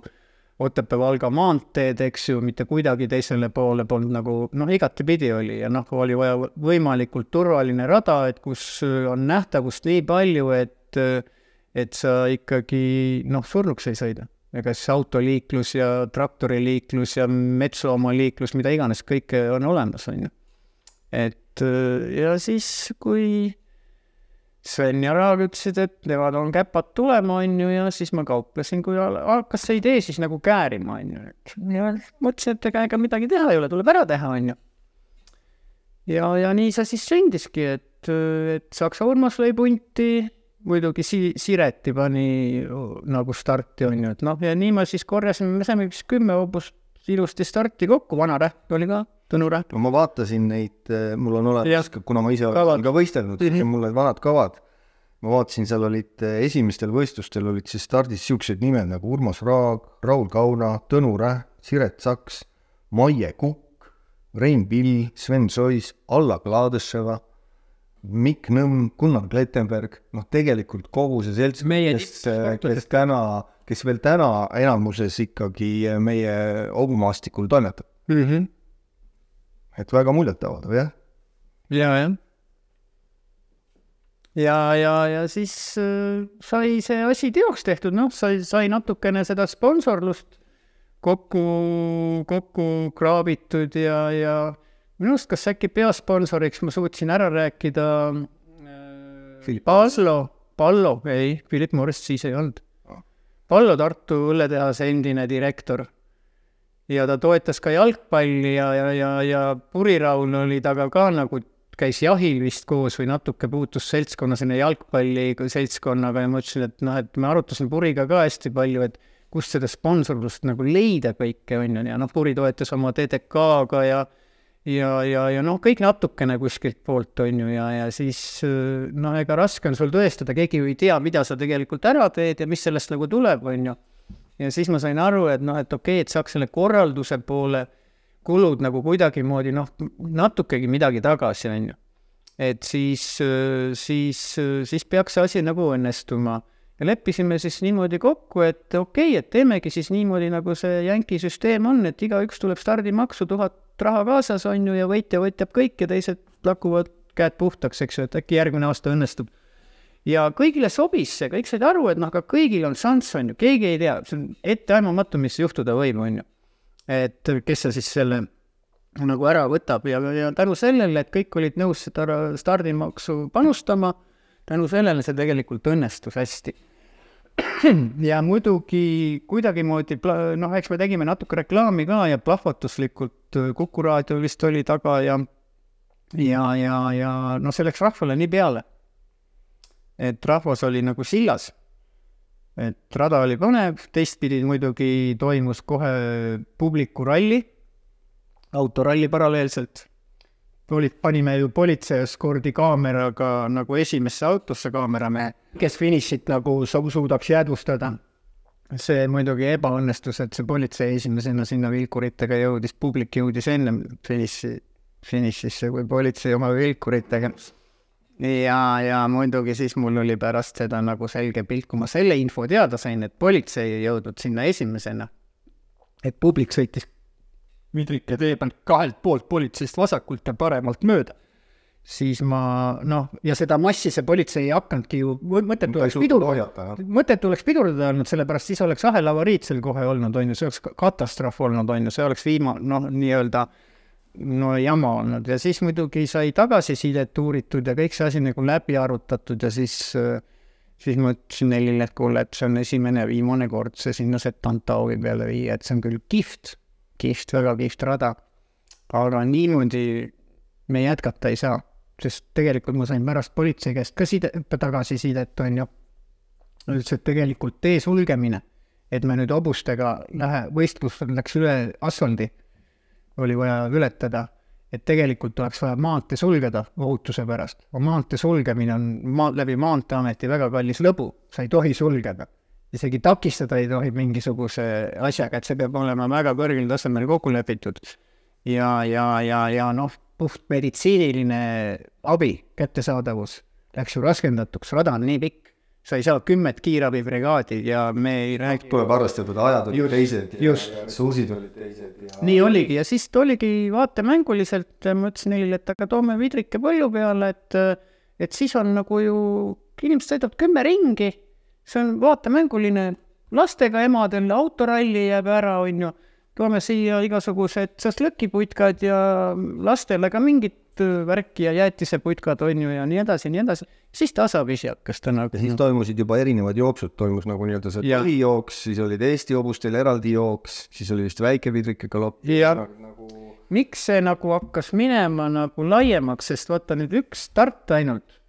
[SPEAKER 1] Otepää-Valga maanteed, eks ju, mitte kuidagi teisele poole polnud nagu noh, igatepidi oli ja noh, oli vaja võimalikult turvaline rada, et kus on nähtavust nii palju, et et sa ikkagi noh, surnuks ei sõida. ega siis autoliiklus ja traktoriliiklus ja metsaomaliiklus, mida iganes, kõike on olemas, on ju. et ja siis, kui Sven ja Raag ütlesid, et nemad on käpad tulema, on ju, ja siis ma kauplesin, kui hakkas see idee siis nagu käärima, on ju, et ja mõtlesin, et ega, ega midagi teha ei ole, tuleb ära teha, on ju. ja, ja nii see siis sündiski, et, et Saksa Urmas lõi punti, muidugi si-, Sireti pani nagu starti, on ju, et noh, ja nii me siis korjasime, me saime vist kümme hobust ilusti starti kokku, vana Rähk oli ka, Tõnu Rähk.
[SPEAKER 3] ma vaatasin neid, mul on olemas, kuna ma ise olen ka võistelnud mm, -hmm. mul olid vanad kavad. ma vaatasin, seal olid eh, esimestel võistlustel olid siis stardis siuksed nimed nagu Urmas Raag, Raul Kauna, Tõnu Rähk, Siret Saks, Maie Kukk, Rein Pill, Sven Sois, Alla Kladeševa, Mikk Nõmm, Gunnar Klettenberg, noh, tegelikult kogu see selts, kes, kes täna, kes veel täna enamuses ikkagi meie hobumaastikul toimetab.
[SPEAKER 1] mm. -hmm.
[SPEAKER 3] et väga muljetavaldav, jah.
[SPEAKER 1] ja, jah. ja, ja, ja siis äh, sai see asi teoks tehtud, noh, sai, sai natukene seda sponsorlust kokku, kokku kraabitud ja, ja minu arust, kas äkki peasponsoriks ma suutsin ära rääkida äh, Pallo, Pallo, ei, Philip Morris siis ei olnud. Pallo Tartu õlletehase endine direktor ja ta toetas ka jalgpalli ja, ja, ja, ja Puriraul oli taga ka nagu, käis jahil vist koos või natuke puutus seltskonna sinna jalgpalli seltskonnaga ja ma ütlesin, et noh, et me arutasime Puriga ka hästi palju, et kust seda sponsorlust nagu leida kõike, on ju, ja noh, Puri toetas oma TTK-ga ja ja, ja, ja noh, kõik natukene kuskilt poolt, on ju, ja, ja siis noh, ega raske on sul tõestada, keegi ju ei tea, mida sa tegelikult ära teed ja mis sellest nagu tuleb, on ju ja siis ma sain aru, et noh, et okei okay,, et saaks selle korralduse poole kulud nagu kuidagimoodi noh, natukegi midagi tagasi, on ju. et siis, siis, siis peaks see asi nagu õnnestuma. Ja leppisime siis niimoodi kokku, et okei okay,, et teemegi siis niimoodi, nagu see jänki süsteem on, et igaüks tuleb stardimaksu tuhat raha kaasas, on ju, ja võitja võtab kõik ja teised lakuvad käed puhtaks, eks ju, et äkki järgmine aasta õnnestub ja kõigile sobis see, kõik said aru, et noh, aga kõigil on šanss, on ju, keegi ei tea, see on etteaimamatu, mis juhtuda võib, on ju. et kes see siis selle nagu ära võtab ja, ja tänu sellele, et kõik olid nõus seda stardimaksu panustama, tänu sellele see tegelikult õnnestus hästi. ja muidugi kuidagimoodi pla-, noh, eks me tegime natuke reklaami ka ja plahvatuslikult äh, Kuku raadio vist oli taga ja ja, ja, ja noh, see läks rahvale nii peale et rahvas oli nagu sillas. et rada oli põnev, teistpidi muidugi toimus kohe publikuralli, autoralli paralleelselt. olid, panime ju politseieskordi kaameraga nagu esimesse autosse kaameramehe, kes finišit nagu su-, suudaks jäädvustada. see muidugi ebaõnnestus, et see politsei esimesena sinna vilkuritega jõudis, publik jõudis ennem finiši, finišisse kui politsei oma vilkuritega ja, ja muidugi siis mul oli pärast seda nagu selge pilt, kui ma selle info teada sain, et politsei ei jõudnud sinna esimesena. et publik sõitis Vidrike tee pealt kahelt poolt politseist vasakult ja paremalt mööda. Siis ma noh, ja seda massi see politsei ei hakanudki ju, mõttetu oleks pidurdada, mõttetu oleks pidurdada olnud, sellepärast siis oleks ahelavariid seal kohe olnud, on ju, see oleks ka- katastroof olnud, on ju, see oleks viima-, noh, nii-öelda no jama olnud. Ja siis muidugi sai tagasisidet uuritud ja kõik see asi nagu läbi arutatud ja siis, siis ma ütlesin Nelile, et kuule, et see on esimene ja viimane kord see sinna Setantaugi peale viia, et see on küll kihvt, kihvt, väga kihvt rada. aga niimoodi me jätkata ei saa, sest tegelikult ma sain pärast politsei käest ka side, tagasisidet, on ju. ütles, et tegelikult tee sulgemine, et me nüüd hobustega lähe, võistlus läks üle asfaldi, oli vaja ületada et tegelikult oleks vaja maantee sulgeda ohutuse pärast. maantee sulgemine on maa, läbi Maanteeameti väga kallis lõbu, sa ei tohi sulgeda. isegi takistada ei tohi mingisuguse asjaga, et see peab olema väga kõrgel tasemel kokku lepitud. ja, ja, ja, ja noh, puht meditsiiniline abi, kättesaadavus läks ju raskendatuks, rada on nii pikk, sa ei saa kümmet kiirabibrigaadi ja me ei räägi.
[SPEAKER 3] tuleb arvestada, et ajad olid
[SPEAKER 1] Just,
[SPEAKER 3] teised ja,
[SPEAKER 1] just.
[SPEAKER 3] ja ressursid olid teised ja.
[SPEAKER 1] nii oligi ja siis oligi vaatemänguliselt, ma ütlesin neile, et aga toome vidrike põllu peale, et, et siis on nagu ju, inimesed sõidavad kümme ringi, see on vaatemänguline, lastega emadel autoralli jääb ära, on ju, toome siia igasugused šašlõkiputkad ja lastele ka mingit värki ja jäätiseputkad on ju ja nii edasi ja nii edasi, siis tasapisi hakkas ta nagu
[SPEAKER 3] ja siis toimusid juba erinevad jooksud, toimus nagu nii-öelda see põhijooks, siis olid Eesti hobustel eraldi jooks, siis oli vist väikevidrike galopp.
[SPEAKER 1] Jah.
[SPEAKER 3] nagu
[SPEAKER 1] miks see nagu hakkas minema nagu laiemaks, sest vaata nüüd üks start ainult,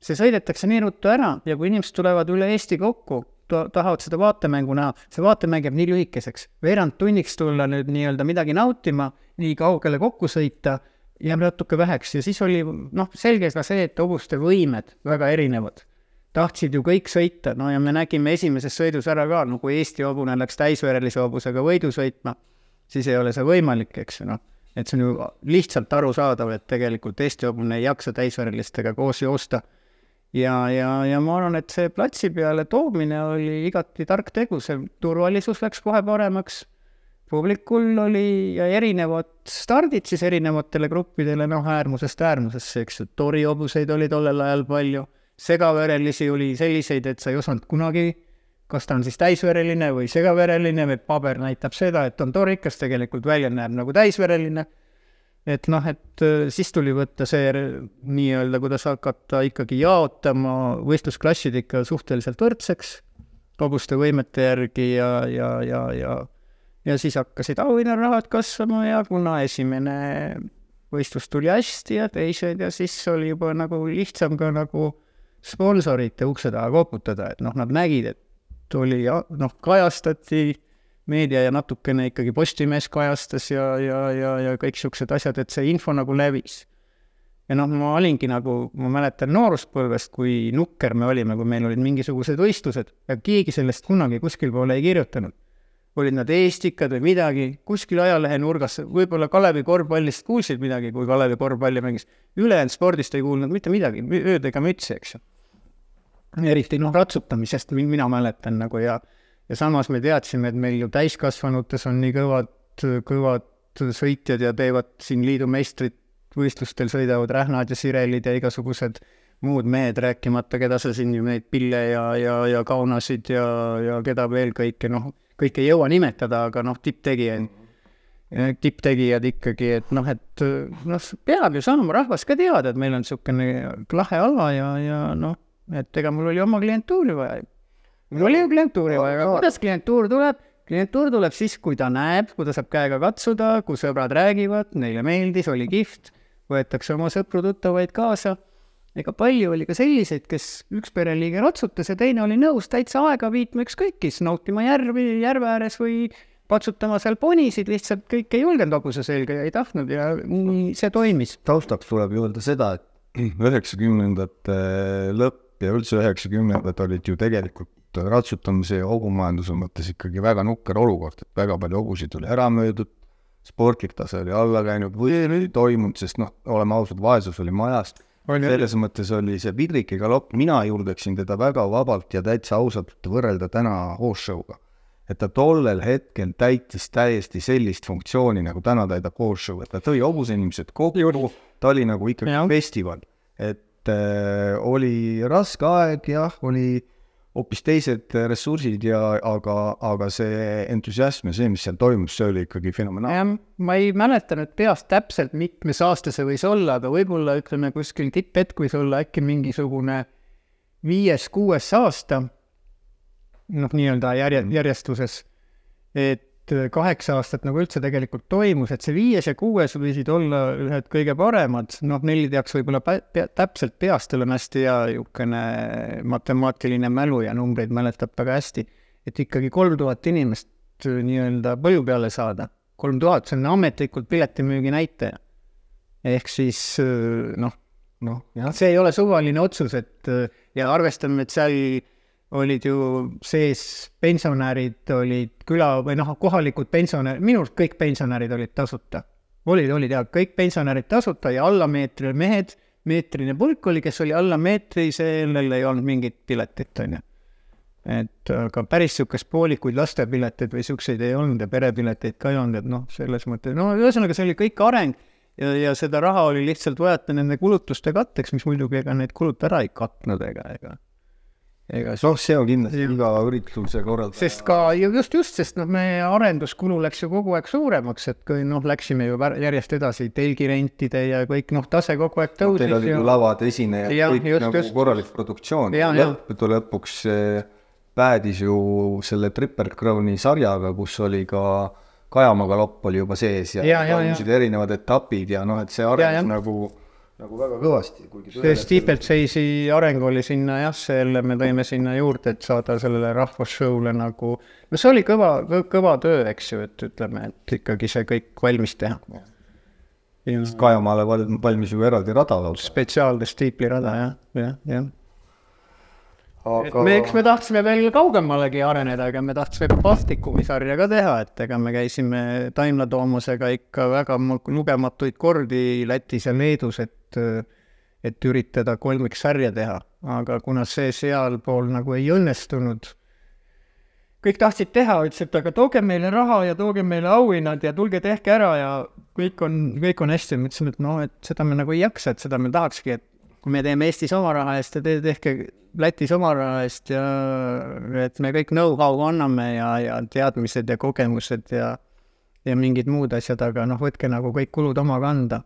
[SPEAKER 1] see sõidetakse nii ruttu ära ja kui inimesed tulevad üle Eesti kokku, tahavad seda vaatemängu näha, see vaatemäng jääb nii lühikeseks. veerand tunniks tulla nüüd nii-öelda midagi nautima, nii kaugele kokku sõita, jääb natuke väheks ja siis oli noh, selge ka see, et hobuste võimed väga erinevad. tahtsid ju kõik sõita, no ja me nägime esimeses sõidus ära ka, no kui Eesti hobune läks täisverelise hobusega võidu sõitma, siis ei ole see võimalik, eks ju noh et see on ju lihtsalt arusaadav, et tegelikult Eesti hobune ei jaksa täisverelistega koos joosta. Ja, ja, ja ma arvan, et see platsi peale toomine oli igati tark tegu, see turvalisus läks kohe paremaks. publikul oli erinevad stardid siis erinevatele gruppidele, noh äärmusest äärmusesse, eks ju, torihobuseid oli tollel ajal palju, segaverelisi oli selliseid, et sa ei osanud kunagi kas ta on siis täisvereline või segavereline või paber näitab seda, et on torikas, tegelikult välja näeb nagu täisvereline. Et noh, et äh, siis tuli võtta see nii-öelda, kuidas hakata ikkagi jaotama võistlusklassid ikka suhteliselt võrdseks hobuste võimete järgi ja, ja, ja, ja ja siis hakkasid auhinnarahad kasvama ja kuna esimene võistlus tuli hästi ja teised ja siis oli juba nagu lihtsam ka nagu sponsorite ukse taha koputada, et noh, nad nägid, et ja noh, kajastati meedia ja natukene ikkagi Postimees kajastas ja, ja, ja, ja kõik niisugused asjad, et see info nagu levis. ja noh, ma olingi nagu, ma mäletan nooruspõlvest, kui nukker me olime, kui meil olid mingisugused võistlused ja keegi sellest kunagi kuskil poole ei kirjutanud. olid nad eestikad või midagi, kuskil ajalehe nurgas, võib-olla Kalevi korvpallist kuulsid midagi, kui Kalevi korvpalli mängis, ülejäänud spordist ei kuulnud mitte midagi, ööd ega mütsi, eks ju eriti noh, ratsutamisest mi- mina mäletan nagu ja, ja samas me teadsime, et meil ju täiskasvanutes on nii kõvad, kõvad sõitjad ja teevad siin liidu meistrid võistlustel, sõidavad Rähnad ja Sirelid ja igasugused muud mehed, rääkimata, keda sa siin ju neid Pille ja, ja, ja Kaunasid ja, ja keda veel kõike, noh, kõike ei jõua nimetada, aga noh, tipptegijaid, tipptegijad ikkagi, et noh, et noh, peab ju saama rahvas ka teada, et meil on niisugune lahe ala ja, ja noh, et ega mul oli oma klientuuri vaja. Mul oli ju klientuuri vaja, aga kuidas klientuur tuleb? klientuur tuleb siis, kui ta näeb, kui ta saab käega katsuda, kui sõbrad räägivad, neile meeldis, oli kihvt, võetakse oma sõpru-tuttavaid kaasa. ega palju oli ka selliseid, kes üks pereliige ratsutas ja teine oli nõus täitsa aega viitma ükskõik kes, nautima järvi, järve ääres või patsutama seal ponisid, lihtsalt kõik ei julgenud hobuse selga ja ei tahtnud ja nii see toimis.
[SPEAKER 3] taustaks tuleb ju öelda seda, et üheksakümnendate lõpp ja üldse üheksakümnendad olid ju tegelikult ratsutamise ja hobumajanduse mõttes ikkagi väga nukker olukord, et väga palju hobusid oli ära müüdud, sportlik tase oli alla läinud või ei toimunud, sest noh, oleme ausad, vaesus oli majas. selles mõttes oli see Pidriki galopp, mina julgeksin teda väga vabalt ja täitsa ausalt võrrelda täna Horsshow'ga. et ta tollel hetkel täitis täiesti sellist funktsiooni, nagu täna täidab Horsshow, et ta tõi hobuseinimesed kokku, ta oli nagu ikkagi
[SPEAKER 1] Jah.
[SPEAKER 3] festival. et äh, oli raske aeg, jah, oli hoopis teised ressursid ja aga, aga see entusiasm ja see, mis seal toimus, see oli ikkagi fenomenaalne.
[SPEAKER 1] ma ei mäleta nüüd peast täpselt, mitmes aasta see võis olla, aga võib-olla ütleme kuskil tipphetk võis olla äkki mingisugune viies-kuues aasta, noh, nii-öelda järje, järjestuses, et kaheksa aastat nagu üldse tegelikult toimus, et see viies ja kuues võisid olla ühed kõige paremad, noh, neil teaks võib-olla pä-, täpselt peast, tal on hästi hea niisugune matemaatiline mälu ja numbreid mäletab väga hästi, et ikkagi kolm tuhat inimest nii-öelda põllu peale saada, kolm tuhat, see on ametlikult piletimüügi näitaja. ehk siis noh, noh, see ei ole suvaline otsus, et ja arvestame, et seal olid ju sees pensionärid, olid küla või noh, kohalikud pensionärid, minu arust kõik pensionärid olid tasuta. olid, olid jah, kõik pensionärid tasuta ja alla meetri mehed, meetrine pulk oli, kes oli alla meetri, sellel ei olnud mingit piletit, on ju. et aga päris niisugust poolikuid lastepileteid või niisuguseid ei olnud ja perepileteid ka ei olnud, et noh, selles mõttes, no ühesõnaga, see oli kõik areng ja, ja seda raha oli lihtsalt vajata nende kulutuste katteks, mis muidugi ega need kulud ära ei katnud ega, ega
[SPEAKER 3] ega noh, see on kindlasti iga ürituse korraldaja.
[SPEAKER 1] sest ka just, just, sest noh, meie arenduskulu läks ju kogu aeg suuremaks, et kui noh, läksime ju järjest edasi telgirentide ja kõik noh, tase kogu aeg tõusis no,.
[SPEAKER 3] Teil olid ju lavad, esinejad, kõik just, nagu just. korralik produktsioon. lõppude lõpuks päädis ju selle Triple Crowni sarjaga, kus oli ka Kajamaa galopp oli juba sees ja, ja, ja toimusid erinevad etapid ja noh, et see arenes nagu nagu väga kõvasti, kuigi
[SPEAKER 1] see Steeplechase'i areng oli sinna jah, selle me tõime sinna juurde, et saada sellele rahvusshow'le nagu, no see oli kõva, kõva töö, eks ju, et ütleme, et ikkagi see kõik valmis teha.
[SPEAKER 3] Kajamaale valmis ju eraldi rada lausa.
[SPEAKER 1] spetsiaalne Steeple'i rada jah, jah, jah aga me, eks me tahtsime veel kaugemalegi areneda, aga me tahtsime Baltikumi sarja ka teha, et ega me käisime Daimler Toomasega ikka väga lugematuid kordi Lätis ja Leedus, et et üritada kolmiksarja teha, aga kuna see sealpool nagu ei õnnestunud, kõik tahtsid teha, ütlesid, et aga tooge meile raha ja tooge meile auhinnad ja tulge tehke ära ja kõik on, kõik on hästi, ma ütlesin, et noh, et seda me nagu ei jaksa, et seda me tahakski, et kui me teeme Eestis oma raha eest ja te tehke Lätis oma raha eest ja et me kõik know-how anname ja, ja teadmised ja kogemused ja ja mingid muud asjad, aga noh, võtke nagu kõik kulud oma kanda.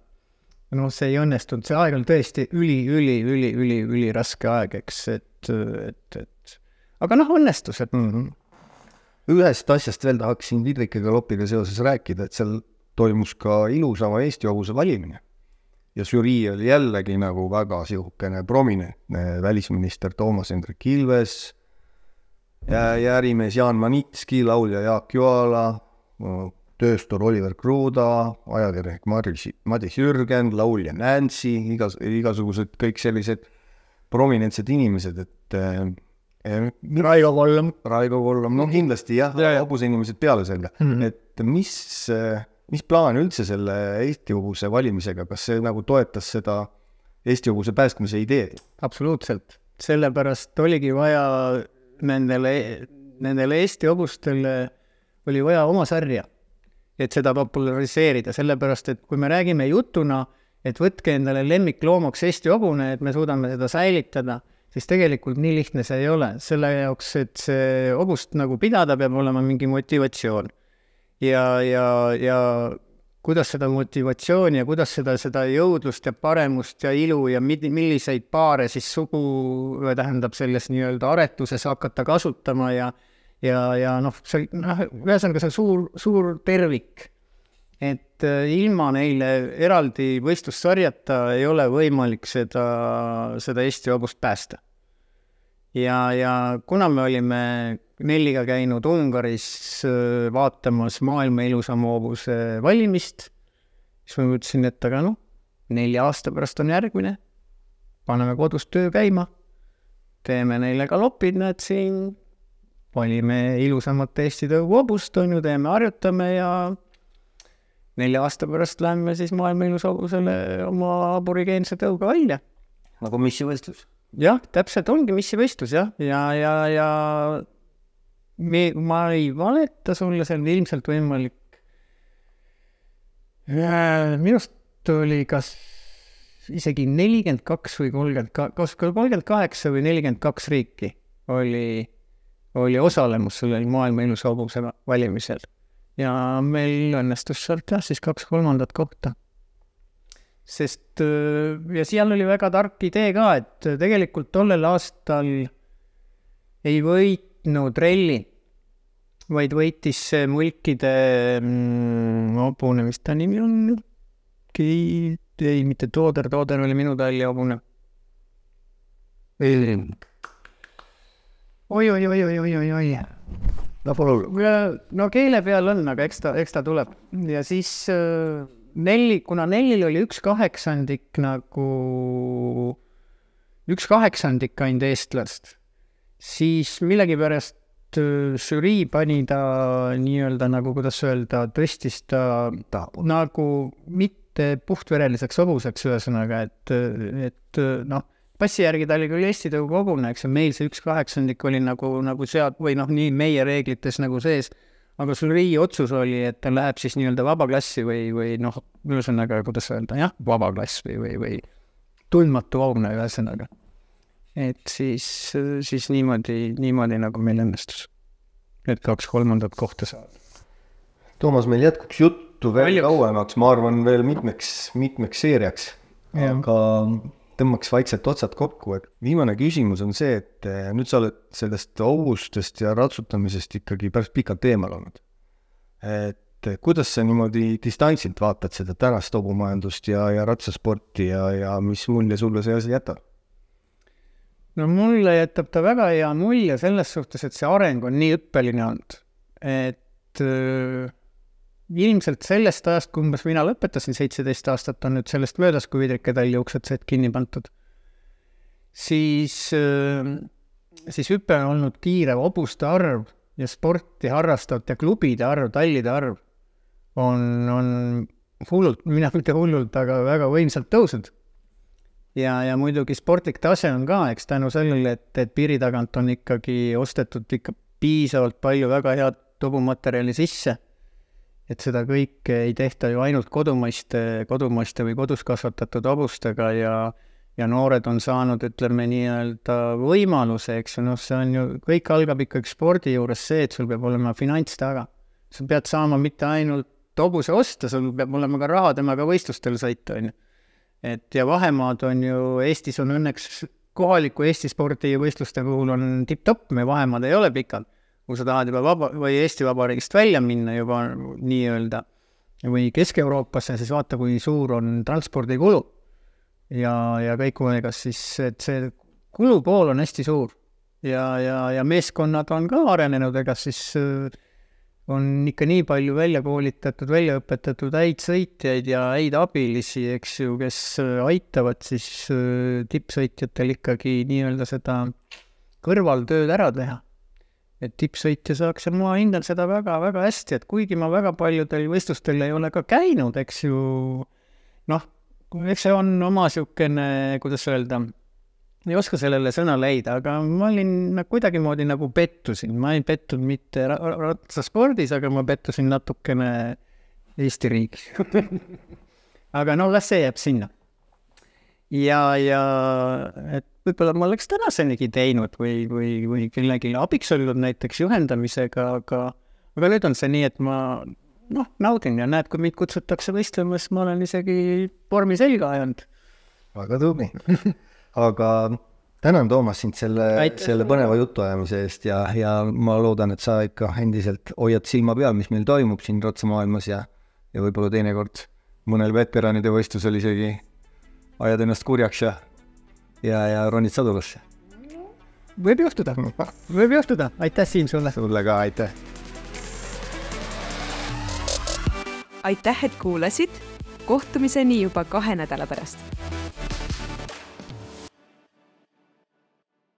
[SPEAKER 1] Noh, see ei õnnestunud, see aeg on tõesti üli, üli, üli, üli, üliraske aeg, eks, et, et, et aga noh, õnnestus, et mm. -hmm.
[SPEAKER 3] ühest asjast veel tahaksin Vidrike galopiga seoses rääkida, et seal toimus ka ilusama Eesti hobuse valimine ja žürii oli jällegi nagu väga niisugune prominentne, välisminister Toomas Hendrik Ilves ja, ja ärimees Jaan Manitski, laulja Jaak Joala, tööstur Oliver Kruda, ajakirjanik Madis, Madis Jürgen, laulja Nancy, igas, igasugused kõik sellised prominentsed inimesed, et äh,
[SPEAKER 1] Raivo Kollom.
[SPEAKER 3] Raivo Kollom, no kindlasti jah ja, hobusinimesed peale selle mm, -hmm. et mis mis plaan üldse selle Eesti hobuse valimisega, kas see nagu toetas seda Eesti hobuse päästmise ideed?
[SPEAKER 1] absoluutselt, sellepärast oligi vaja nendele, nendele Eesti hobustele oli vaja oma sarja, et seda populariseerida, sellepärast et kui me räägime jutuna, et võtke endale lemmikloomaks Eesti hobune, et me suudame seda säilitada, siis tegelikult nii lihtne see ei ole. selle jaoks, et see hobust nagu pidada, peab olema mingi motivatsioon ja, ja, ja kuidas seda motivatsiooni ja kuidas seda, seda jõudlust ja paremust ja ilu ja mid-, milliseid paare siis sugu, tähendab selles nii-öelda aretuses hakata kasutama ja ja, ja noh, see noh, ühesõnaga see suur, suur tervik. et äh, ilma neile eraldi võistlussarjata ei ole võimalik seda, seda Eesti hobust päästa. ja, ja kuna me olime Nelliga käinud Ungaris äh, vaatamas maailma ilusama hoobuse valimist, siis ma mõtlesin, et aga noh, nelja aasta pärast on järgmine, paneme kodus töö käima, teeme neile galopid, näed siin, valime ilusamat Eesti tõugu hobust, on ju, teeme, harjutame ja nelja aasta pärast läheme siis maailma ilushobusele oma aborigeense tõuga välja.
[SPEAKER 3] nagu missivõistlus?
[SPEAKER 1] jah, täpselt ongi missivõistlus jah, ja, ja, ja, me, ma ei valeta sulle, see on ilmselt võimalik. minu arust oli kas isegi nelikümmend kaks või kolmkümmend ka-, kas kolmkümmend kaheksa või nelikümmend kaks riiki oli, oli osalemus sellel maailma ilusa hobuse valimisel. ja meil õnnestus sealt jah, siis kaks kolmandat kohta. sest ja seal oli väga tark idee ka, et tegelikult tollel aastal ei võitnud ralli, vaid võitis see mulkide mm, hobune, mis ta nimi on? ei, mitte Tooder, Tooder oli minu talli hobune. Oi, oi, oi, oi, oi, oi, oi.
[SPEAKER 3] no pole hullu.
[SPEAKER 1] no keele peal on, aga eks ta, eks ta tuleb ja siis äh, Nelli, kuna Nellil oli üks kaheksandik nagu, üks kaheksandik ainult eestlast, siis millegipärast žürii pani ta nii-öelda nagu, kuidas öelda, tõstis ta, ta nagu mitte puhtvereliseks hobuseks, ühesõnaga, et, et noh, passi järgi ta oli küll Eesti tõugu hobune, eks ju, meil see üks kaheksandik oli nagu, nagu sealt või noh, nii meie reeglites nagu sees aga žürii otsus oli, et ta läheb siis nii-öelda vabaklassi või, või noh, ühesõnaga, kuidas öelda, jah, vabaklass või, või, või tundmatu aune, ühesõnaga. et siis, siis niimoodi, niimoodi nagu meil õnnestus need kaks kolmandat kohta saada.
[SPEAKER 3] Toomas, meil jätkuks juttu veel Palju. kauemaks, ma arvan, veel mitmeks, mitmeks seeriaks, aga tõmbaks vaikselt otsad kokku, et viimane küsimus on see, et eh, nüüd sa oled sellest ohustest ja ratsutamisest ikkagi päris pikalt eemal olnud. et kuidas sa niimoodi distantsilt vaatad seda tänast hobumajandust ja, ja ratsasporti ja, ja mis mulje sulle see asi jätab?
[SPEAKER 1] no mulle jätab ta väga hea mulje selles suhtes, et see areng on nii hüppeline olnud, et äh, ilmselt sellest ajast, kui umbes mina lõpetasin, seitseteist aastat on nüüd sellest möödas, kui vidriketalli uksed said kinni pandud, siis, äh, siis hüpe on olnud kiire, hobuste arv ja sporti harrastavate klubide arv, tallide arv on, on hullult, mina mitte hullult, aga väga võimsalt tõusnud. ja, ja muidugi sportlik tase on ka, eks tänu sellele, et, et piiri tagant on ikkagi ostetud ikka piisavalt palju väga head hobumaterjali sisse et seda kõike ei tehta ju ainult kodumaiste, kodumaiste või kodus kasvatatud hobustega ja ja noored on saanud, ütleme nii-öelda võimaluse, eks ju, noh, see on ju, kõik algab ikkagi spordi juures see, et sul peab olema finants taga. sa pead saama mitte ainult hobuse osta, sul peab olema ka raha temaga võistlustel sõita, on ju. et ja vahemaad on ju, Eestis on õnneks kohaliku Eesti spordivõistluste puhul on tipp-topp, meie vahemaad ei ole pikad kui sa tahad juba vaba, või Eesti Vabariigist välja minna juba nii-öelda või Kesk-Euroopasse, siis vaata, kui suur on transpordikulu. ja, ja kõik muuegas siis, et see kulupool on hästi suur. ja, ja, ja meeskonnad on ka arenenud, ega siis äh, on ikka nii palju välja koolitatud, välja õpetatud häid sõitjaid ja häid abilisi, eks ju, kes äh, aitavad siis äh, tippsõitjatel ikkagi nii-öelda seda kõrvaltööd ära teha et tippsõitja saaks ja ma hindan seda väga-väga hästi, et kuigi ma väga paljudel võistlustel ei ole ka käinud, eks ju, noh, eks see on oma niisugune, kuidas öelda, ei oska sellele sõna leida, aga ma olin nagu kuidagimoodi nagu pettusin, ma ei pettunud mitte ratsaspordis, aga ma pettusin natukene Eesti riigis aga no las see jääb sinna. ja, ja et võib-olla ma oleks tänasenigi teinud või, või, või kellelegi abiks olnud näiteks juhendamisega, aga, aga nüüd on see nii, et ma noh, naudin ja näed, kui mind kutsutakse võistlema, siis ma olen isegi vormi selga ajanud.
[SPEAKER 3] väga tubli aga tänan, Toomas, sind selle, selle põneva jutuajamise eest ja, ja ma loodan, et sa ikka endiselt hoiad silma peal, mis meil toimub siin ratsamaailmas ja, ja võib-olla teinekord mõnel veteranide võistlusel isegi ajad ennast kurjaks ja ja, ja ronid sadulasse.
[SPEAKER 1] võib juhtuda, võib juhtuda, aitäh Siim sulle.
[SPEAKER 3] sulle ka, aitäh.
[SPEAKER 2] aitäh, et kuulasid. kohtumiseni juba kahe nädala pärast